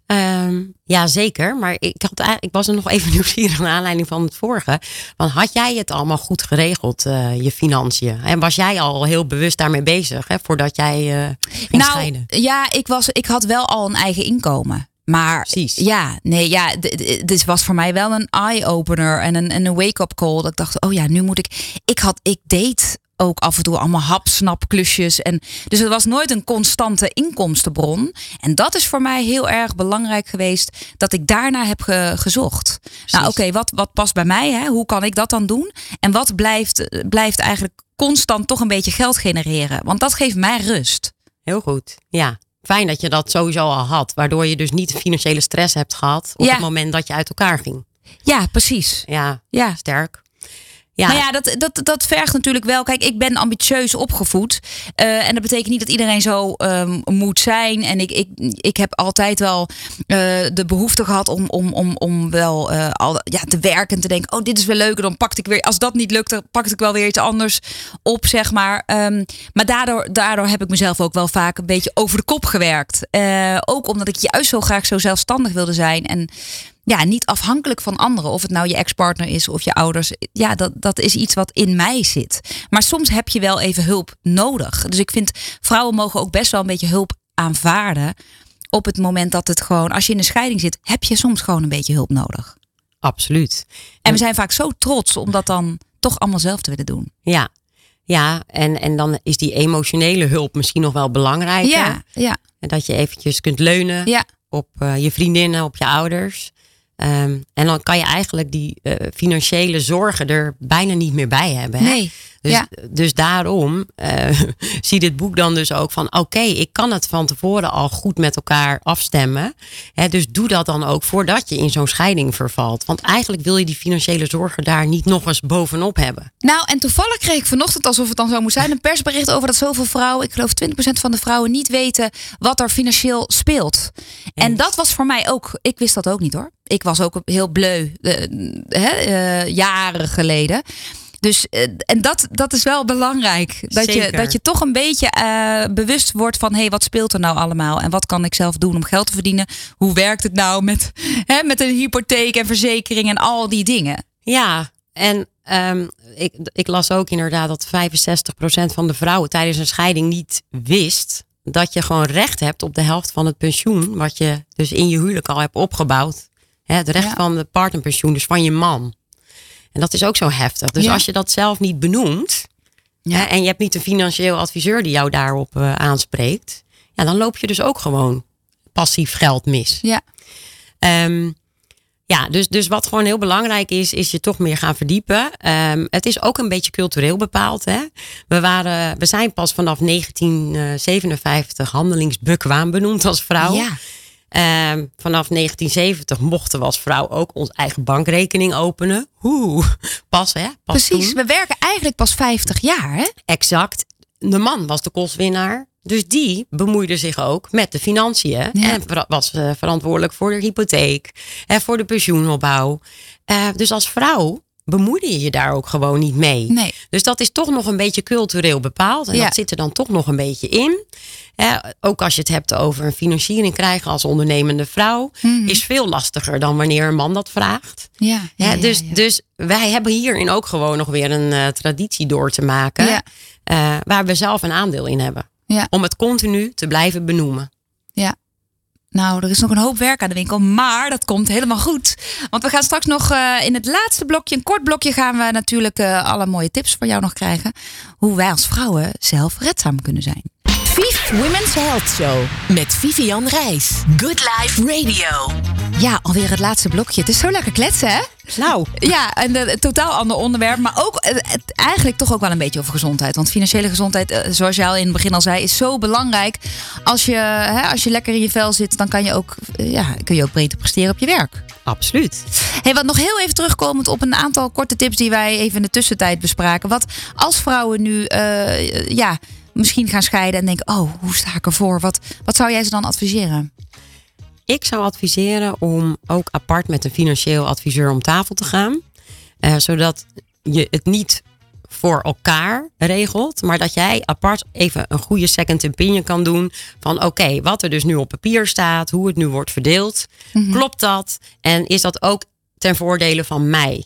Ehm, ja, zeker. Maar ik, had, ik was er nog even nieuwsgierig naar aanleiding van het vorige. Want had jij het allemaal goed geregeld, eh, je financiën? En was jij al heel bewust daarmee bezig, hè, voordat jij eh ging scheiden? ja, ik, was, ik had wel al een eigen inkomen. Maar Precies. ja, nee, ja, dit was voor mij wel een eye-opener en een, en een wake-up call. Dat ik dacht, oh ja, nu moet ik. Ik had, ik deed ook af en toe allemaal hapsnapklusjes. En, dus het was nooit een constante inkomstenbron. En dat is voor mij heel erg belangrijk geweest dat ik daarna heb ge- gezocht. Nou, oké, wat, wat past bij mij? Hè? Hoe kan ik dat dan doen? En wat blijft, blijft eigenlijk constant toch een beetje geld genereren? Want dat geeft mij rust. Heel goed. Ja. Fijn dat je dat sowieso al had. Waardoor je dus niet financiële stress hebt gehad op Ja. het moment dat je uit elkaar ging. Ja, precies. Ja, Ja. sterk. Ja, ja, dat, dat, dat vergt natuurlijk wel. Kijk, ik ben ambitieus opgevoed. Eh, en dat betekent niet dat iedereen zo ehm, moet zijn. En ik, ik, ik heb altijd wel eh, de behoefte gehad om, om, om, om wel eh, al, ja, te werken. En te denken, oh, dit is wel leuk. En dan pakte ik weer, als dat niet lukt, dan pakte ik wel weer iets anders op, zeg maar. Ehm, maar daardoor, daardoor heb ik mezelf ook wel vaak een beetje over de kop gewerkt. Ook omdat ik juist zo graag zo zelfstandig wilde zijn. En ja, niet afhankelijk van anderen. Of het nou je ex-partner is of je ouders. Ja, dat, dat is iets wat in mij zit. Maar soms heb je wel even hulp nodig. Dus ik vind vrouwen mogen ook best wel een beetje hulp aanvaarden. Op het moment dat het gewoon, als je in een scheiding zit, heb je soms gewoon een beetje hulp nodig. absoluut. En we zijn vaak zo trots om dat dan toch allemaal zelf te willen doen. Ja, ja en, en dan is die emotionele hulp misschien nog wel belangrijker. Ja, ja, En dat je eventjes kunt leunen ja. op eh, je vriendinnen, op je ouders. Ehm, en dan kan je eigenlijk die eh, financiële zorgen er bijna niet meer bij hebben. Hè? Dus, ja. dus daarom eh, zie dit boek dan dus ook van... oké, ik kan het van tevoren al goed met elkaar afstemmen. Hè, dus doe dat dan ook voordat je in zo'n scheiding vervalt. Want eigenlijk wil je die financiële zorgen daar niet nog eens bovenop hebben. Nou, en toevallig kreeg ik vanochtend, alsof het dan zo moet zijn, een persbericht over dat zoveel vrouwen, ik geloof 20% van de vrouwen, niet weten wat er financieel speelt. En dat was voor mij ook, ik wist dat ook niet hoor. Ik was ook heel bleu, eh, eh, jaren geleden. Dus, eh, en dat, dat is wel belangrijk. Dat je, dat je toch een beetje eh, bewust wordt van: hé, hey, wat speelt er nou allemaal? En wat kan ik zelf doen om geld te verdienen? Hoe werkt het nou met, hè, met een hypotheek en verzekering en al die dingen? Ja, en ehm, ik, ik las ook inderdaad dat 65% van de vrouwen tijdens een scheiding niet wist dat je gewoon recht hebt op de helft van het pensioen, wat je dus in je huwelijk al hebt opgebouwd. Hè, het recht Ja. van de partnerpensioen, dus van je man. En dat is ook zo heftig. Dus Ja. als je dat zelf niet benoemt hè, en je hebt niet een financieel adviseur die jou daarop eh, aanspreekt, ja, dan loop je dus ook gewoon passief geld mis. Ja. Ehm, ja, dus, dus wat gewoon heel belangrijk is, is je toch meer gaan verdiepen. Ehm, het is ook een beetje cultureel bepaald. Hè? We, waren, we zijn pas vanaf 1957 handelingsbekwaam benoemd als vrouw. Ja. Ehm, vanaf 1970 mochten we als vrouw ook onze eigen bankrekening openen. Oeh, pas hè? Pas Precies, toen. we werken eigenlijk pas 50 jaar, hè? Exact. De man was de kostwinnaar. Dus die bemoeide zich ook met de financiën. Ja. En was eh, verantwoordelijk voor de hypotheek. En voor de pensioenopbouw. Eh, dus als vrouw bemoeide je je daar ook gewoon niet mee. Nee. Dus dat is toch nog een beetje cultureel bepaald. En Ja. dat zit er dan toch nog een beetje in. Eh, ook als je het hebt over een financiering krijgen als ondernemende vrouw. Mhm. Is veel lastiger dan wanneer een man dat vraagt. Ja, Ja, dus, dus wij hebben hierin ook gewoon nog weer een eh, traditie door te maken. Eh, waar we zelf een aandeel in hebben. Om het continu te blijven benoemen. ja. Nou, er is nog een hoop werk aan de winkel, maar dat komt helemaal goed. Want we gaan straks nog eh, in het laatste blokje, een kort blokje, gaan we natuurlijk eh, alle mooie tips van jou nog krijgen. Hoe wij als vrouwen zelfredzaam kunnen zijn. Vief Women's Health Show met Vivian Reis. Good Life Radio. Ja, alweer het laatste blokje. Het is zo lekker kletsen, hè? Nou, Ja, en een totaal ander onderwerp. Maar ook eh, het, eigenlijk toch ook wel een beetje over gezondheid. Want financiële gezondheid, eh, zoals jij al in het begin al zei, is zo belangrijk. Als je, hè, als je lekker in je vel zit, dan kan je ook, eh, ja, kun je ook beter presteren op je werk. absoluut. Hey, wat nog heel even terugkomend op een aantal korte tips die wij even in de tussentijd bespraken. Wat als vrouwen nu ja, misschien gaan scheiden en denken: oh, hoe sta ik ervoor? Wat, wat zou jij ze dan adviseren? Ik zou adviseren om ook apart met een financieel adviseur om tafel te gaan. Eh, zodat je het niet voor elkaar regelt, maar dat jij apart even een goede second opinion kan doen van oké, wat er dus nu op papier staat, hoe het nu wordt verdeeld, klopt dat en is dat ook ten voordele van mij?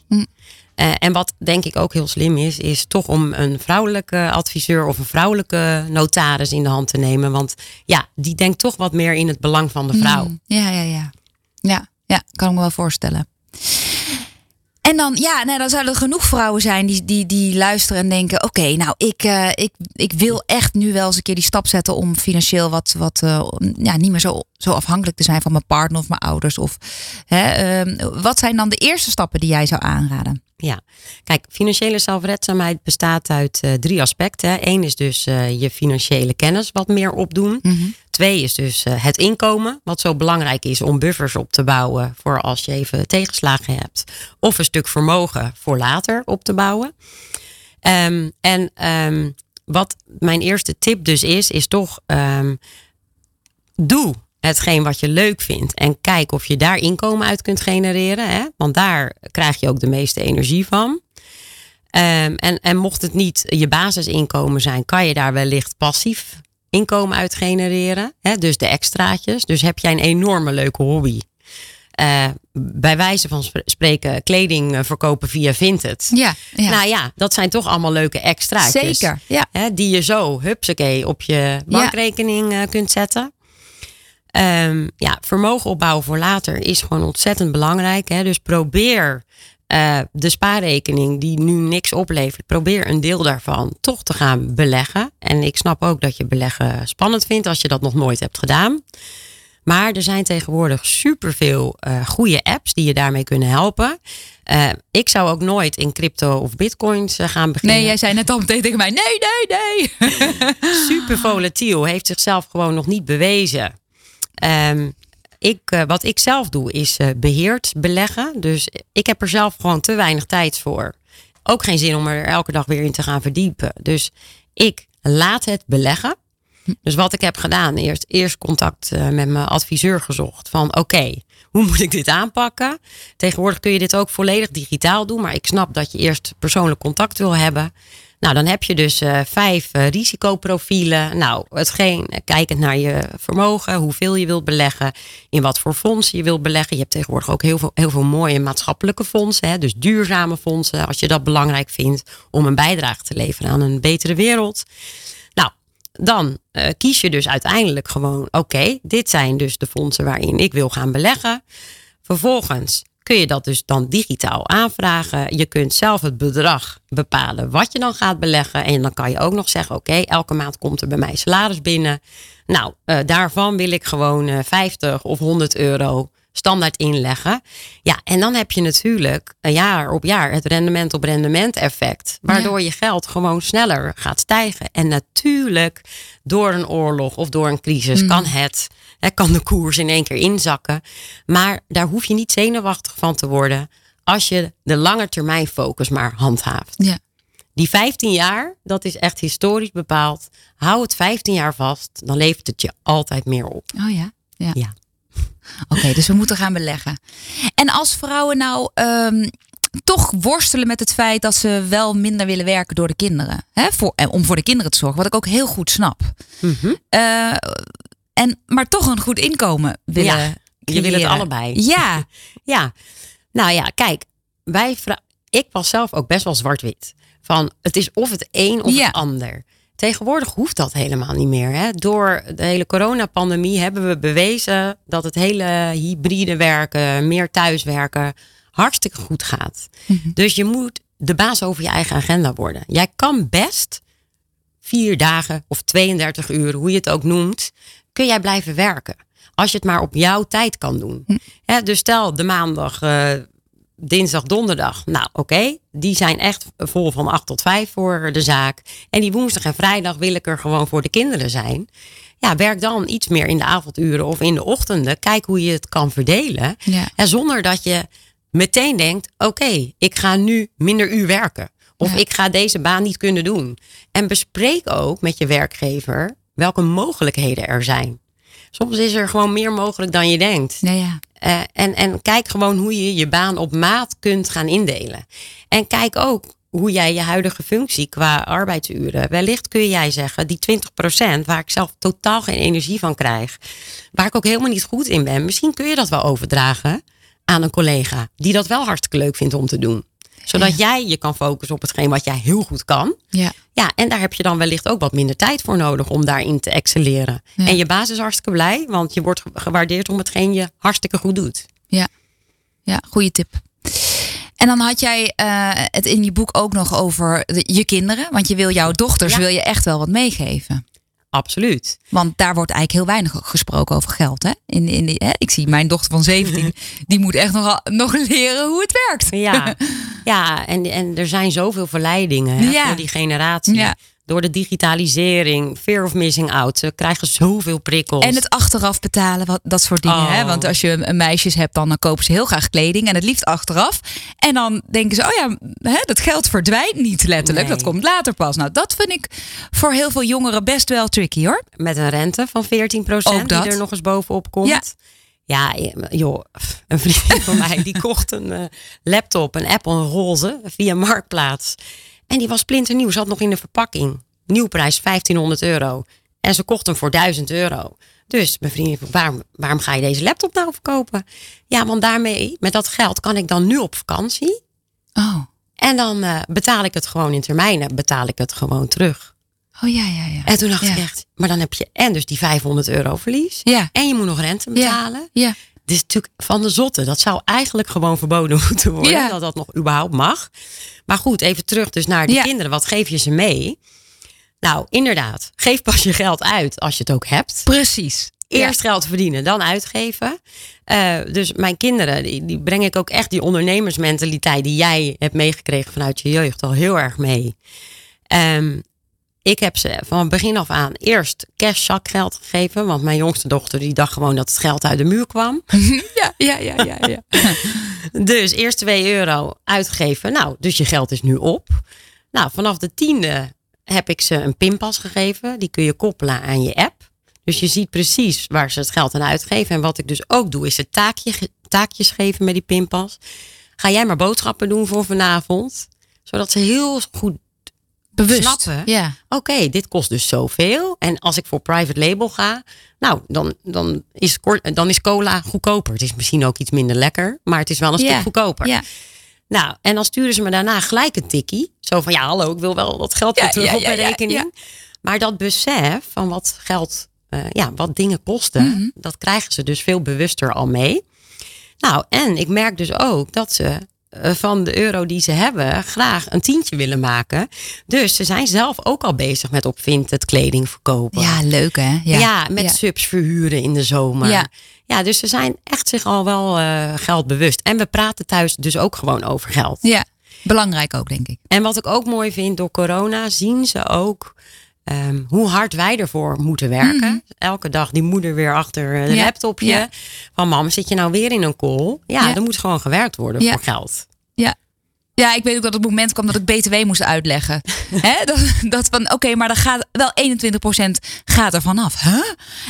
Eh, en wat denk ik ook heel slim is, is toch om een vrouwelijke adviseur of een vrouwelijke notaris in de hand te nemen. Want ja, die denkt toch wat meer in het belang van de vrouw. Mm, Ja, ja, ja. Ja, ja, kan ik me wel voorstellen. En dan, ja, nou, dan zouden er genoeg vrouwen zijn die, die, die luisteren en denken: Oké, nou, ik, eh, ik, ik wil echt nu wel eens een keer die stap zetten om financieel wat, wat eh, ja, niet meer zo, zo afhankelijk te zijn van mijn partner of mijn ouders. Of, hè, ehm, wat zijn dan de eerste stappen die jij zou aanraden? Ja, kijk, financiële zelfredzaamheid bestaat uit eh, drie aspecten. Eén is dus eh, je financiële kennis wat meer opdoen. Twee is dus eh, het inkomen, wat zo belangrijk is om buffers op te bouwen voor als je even tegenslagen hebt. Of een stuk vermogen voor later op te bouwen. Ehm, en ehm, wat mijn eerste tip dus is, is toch ehm, doe hetgeen wat je leuk vindt. En kijk of je daar inkomen uit kunt genereren. Hè? Want daar krijg je ook de meeste energie van. Ehm, en, en mocht het niet je basisinkomen zijn, kan je daar wellicht passief inkomen uit genereren. Hè? Dus de extraatjes. Dus heb jij een enorme leuke hobby. eh, bij wijze van spre- spreken kleding eh, verkopen via Vinted. Ja, ja. Nou ja, dat zijn toch allemaal leuke extraatjes. zeker. Ja. Hè, die je zo, hupsakee, op je bankrekening eh, kunt zetten. Ehm, ja, vermogen opbouwen voor later is gewoon ontzettend belangrijk. Hè? Dus probeer eh, de spaarrekening die nu niks oplevert, probeer een deel daarvan toch te gaan beleggen. En ik snap ook dat je beleggen spannend vindt als je dat nog nooit hebt gedaan. Maar er zijn tegenwoordig superveel eh goede apps die je daarmee kunnen helpen. Eh, ik zou ook nooit in crypto of bitcoins gaan beginnen Nee, jij zei net al meteen tegen mij: Nee, nee, nee. super volatiel, heeft zichzelf gewoon nog niet bewezen. Ehm, ik, eh, wat ik zelf doe is eh, beheerd beleggen. Dus ik heb er zelf gewoon te weinig tijd voor. Ook geen zin om er elke dag weer in te gaan verdiepen. Dus ik laat het beleggen. Dus wat ik heb gedaan, eerst, eerst contact eh, met mijn adviseur gezocht. Van oké, hoe moet ik dit aanpakken? Tegenwoordig kun je dit ook volledig digitaal doen. Maar ik snap dat je eerst persoonlijk contact wil hebben. Nou, dan heb je dus eh, vijf eh, risicoprofielen. Nou, hetgeen, eh, kijkend naar je vermogen, hoeveel je wilt beleggen, in wat voor fondsen je wilt beleggen. Je hebt tegenwoordig ook heel veel, heel veel mooie maatschappelijke fondsen, hè, dus duurzame fondsen, als je dat belangrijk vindt om een bijdrage te leveren aan een betere wereld. Nou, dan kies je dus uiteindelijk gewoon, oké, dit zijn dus de fondsen waarin ik wil gaan beleggen. Vervolgens kun je dat dus dan digitaal aanvragen. Je kunt zelf het bedrag bepalen wat je dan gaat beleggen. En dan kan je ook nog zeggen, oké, elke maand komt er bij mij salaris binnen. Nou, eh, daarvan wil ik gewoon eh, 50 of 100 euro standaard inleggen. Ja, en dan heb je natuurlijk een jaar op jaar het rendement op rendement effect. Waardoor je geld gewoon sneller gaat stijgen. En natuurlijk door een oorlog of door een crisis kan het, hè, kan de koers in één keer inzakken. Maar daar hoef je niet zenuwachtig van te worden als je de lange termijn focus maar handhaaft. Ja. Die 15 jaar, dat is echt historisch bepaald. Hou het 15 jaar vast, dan levert het je altijd meer op. Oh ja. Ja. Ja. Oké, dus we moeten gaan beleggen. En als vrouwen nou ehm, toch worstelen met het feit dat ze wel minder willen werken door de kinderen, hè, voor, en om voor de kinderen te zorgen, wat ik ook heel goed snap. Mhm. Eh, en, maar toch een goed inkomen willen. Ja, je wil het allebei. Ja, Ja, nou ja, kijk, wij ik was zelf ook best wel zwart-wit. Van het is of het een of Ja. het ander. Tegenwoordig hoeft dat helemaal niet meer. Hè? Door de hele coronapandemie hebben we bewezen dat het hele hybride werken, meer thuiswerken, hartstikke goed gaat. Dus je moet de baas over je eigen agenda worden. Jij kan best vier dagen of 32 uur, hoe je het ook noemt, kun jij blijven werken. Als je het maar op jouw tijd kan doen. Hè, dus stel de maandag, eh, dinsdag, donderdag. Nou, oké. Die zijn echt vol van 8 tot 5 voor de zaak. En die woensdag en vrijdag wil ik er gewoon voor de kinderen zijn. Ja, werk dan iets meer in de avonduren of in de ochtenden. Kijk hoe je het kan verdelen. Ja. En zonder dat je meteen denkt: oké, ik ga nu minder uur werken. Of Ja. ik ga deze baan niet kunnen doen. En bespreek ook met je werkgever welke mogelijkheden er zijn. Soms is er gewoon meer mogelijk dan je denkt. Ja, ja. Eh, en, en kijk gewoon hoe je je baan op maat kunt gaan indelen. En kijk ook hoe jij je huidige functie qua arbeidsuren. Wellicht kun jij zeggen, die 20% waar ik zelf totaal geen energie van krijg. Waar ik ook helemaal niet goed in ben. Misschien kun je dat wel overdragen aan een collega. Die dat wel hartstikke leuk vindt om te doen. Zodat Ja. jij je kan focussen op hetgeen wat jij heel goed kan. ja. Ja, en daar heb je dan wellicht ook wat minder tijd voor nodig om daarin te excelleren. Ja. En je baas is hartstikke blij, want je wordt gewaardeerd om hetgeen je hartstikke goed doet. Ja, ja goede tip. En dan had jij eh, het in je boek ook nog over de- je kinderen. Want je wil jouw dochters Ja. wil je echt wel wat meegeven. Absoluut. Want daar wordt eigenlijk heel weinig gesproken over geld. Hè? In, in, die- hè? Ik zie mijn dochter van 17, die moet echt nog, nog leren hoe het werkt. Ja, ja en, en er zijn zoveel verleidingen hè, Ja. voor die generatie. Ja. Door de digitalisering, fear of missing out. Ze krijgen zoveel prikkels. En het achteraf betalen, wat, dat soort dingen. Oh. Hè? Want als je een meisjes hebt, dan, dan kopen ze heel graag kleding. En het liefst achteraf. En dan denken ze, oh ja, hè, dat geld verdwijnt niet letterlijk. Nee. Dat komt later pas. Nou, dat vind ik voor heel veel jongeren best wel tricky hoor. Met een rente van 14 Ook dat. die er nog eens bovenop komt. Ja. Ja, joh, een vriendin van mij die kocht een eh, laptop, een Apple een roze, via Marktplaats. En die was splinternieuw, zat nog in de verpakking. Nieuwprijs 1500 euro. En ze kocht hem voor 1000 euro. Dus mijn vriendin, vroeg, waarom, waarom ga je deze laptop nou verkopen? Ja, want daarmee, met dat geld, kan ik dan nu op vakantie. Oh, En dan eh, betaal ik het gewoon in termijnen, betaal ik het gewoon terug. oh ja, ja, ja. En toen dacht Ja. ik echt, maar dan heb je en dus die 500 euro verlies. Ja. En je moet nog rente betalen. Ja, Dit is natuurlijk van de zotte. Dat zou eigenlijk gewoon verboden moeten worden. Ja. Dat dat nog überhaupt mag. Maar goed, even terug dus naar Ja. kinderen. Wat geef je ze mee? Nou, inderdaad. Geef pas je geld uit als je het ook hebt. precies. Eerst geld verdienen, dan uitgeven. Eh, dus mijn kinderen, die, die breng ik ook echt die ondernemersmentaliteit die jij hebt meegekregen vanuit je jeugd al heel erg mee. Ehm, ik heb ze van begin af aan eerst cash zakgeld gegeven. Want mijn jongste dochter die dacht gewoon dat het geld uit de muur kwam. Ja, ja, ja, ja. ja. Dus eerst 2 euro uitgegeven. Nou, dus je geld is nu op. Nou, vanaf de tiende heb ik ze een pinpas gegeven. Die kun je koppelen aan je app. Dus je ziet precies waar ze het geld aan uitgeven. En wat ik dus ook doe, is het taakje, taakjes geven met die pinpas. Ga jij maar boodschappen doen voor vanavond. Zodat ze heel goed Bewust. snappen. Ja. Oké, dit kost dus zoveel. En als ik voor private label ga, nou, dan, dan, is, dan is cola goedkoper. Het is misschien ook iets minder lekker, maar het is wel een Ja. stuk goedkoper. Ja. Nou, en dan sturen ze me daarna gelijk een tikkie. Zo van, ja, hallo, ik wil wel dat geld weer terug op mijn rekening. Maar dat besef van wat geld, eh, ja, wat dingen kosten, Mhm. dat krijgen ze dus veel bewuster al mee. Nou, en ik merk dus ook dat ze van de euro die ze hebben graag een tientje willen maken. Dus ze zijn zelf ook al bezig met op Vinted kleding verkopen. ja, leuk hè? Ja, met ja. subs verhuren in de zomer. Ja. Ja. dus ze zijn echt zich al wel eh geldbewust. En we praten thuis dus ook gewoon over geld. Ja, belangrijk ook denk ik. En wat ik ook mooi vind, door corona zien ze ook ehm, hoe hard wij ervoor moeten werken. Elke dag die moeder weer achter een Mhm. Ja, laptopje. ja. Van mam, zit je nou weer in een call? Ja, Ja. er moet gewoon gewerkt worden voor geld. Ja. Ja, ik weet ook dat het moment kwam dat ik BTW moest uitleggen. Hè? Dat, dat van, oké, maar dan gaat wel 21% gaat er vanaf. Huh?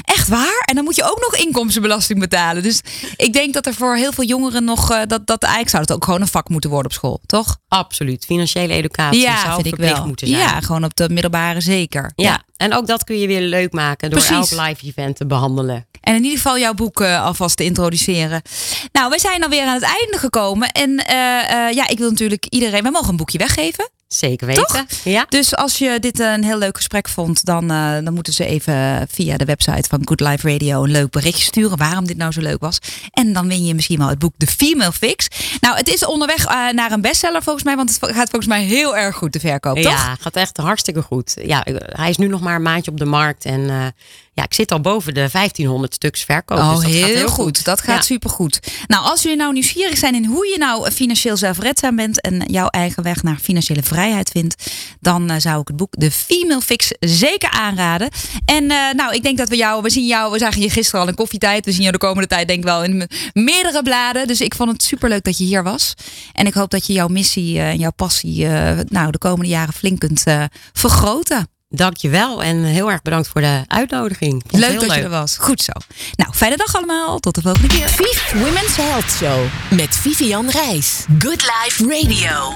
Echt waar? En dan moet je ook nog inkomstenbelasting betalen. Dus ik denk dat er voor heel veel jongeren nog, eh, dat, dat eigenlijk zou het ook gewoon een vak moeten worden op school, toch? Absoluut. Financiële educatie ja, zou vind ik wel. moeten zijn. Ja, gewoon op de middelbare zeker. Ja. En ook dat kun je weer leuk maken door Precies. elk live event te behandelen. En in ieder geval jouw boek eh, alvast te introduceren. Nou, we zijn alweer aan het einde gekomen. En eh, eh, ja, ik wil natuurlijk iedereen... We mogen een boekje weggeven. Zeker weten. Toch? Ja. Dus als je dit een heel leuk gesprek vond, dan, eh, dan moeten ze even via de website van Good Life Radio een leuk berichtje sturen waarom dit nou zo leuk was. En dan win je misschien wel het boek The Female Fix. Nou, het is onderweg eh, naar een bestseller volgens mij, want het gaat volgens mij heel erg goed te verkopen, toch? Ja, gaat echt hartstikke goed. Ja, hij is nu nog maar een maandje op de markt. En eh, ja, ik zit al boven de 1500 stuks verkoop. Oh, dus dat heel, gaat heel goed. Dat gaat Ja. supergoed. Nou, als jullie nou nieuwsgierig zijn in hoe je nou financieel zelfredzaam bent en jouw eigen weg naar financiële vrijheid vindt, dan eh, zou ik het boek The Female Fix zeker aanraden. En eh, nou, ik denk dat we jou, we zien jou, we zagen je gisteren al in koffietijd. We zien jou de komende tijd denk ik wel in me- meerdere bladen. Dus ik vond het superleuk dat je hier was. En ik hoop dat je jouw missie eh, en jouw passie nou, de komende jaren flink kunt vergroten. Dankjewel en heel erg bedankt voor de uitnodiging. Leuk heel dat je er was. Goed zo. Nou, fijne dag allemaal. Tot de volgende keer. Vief Women's Health Show met Vivian Reis. Good Life Radio.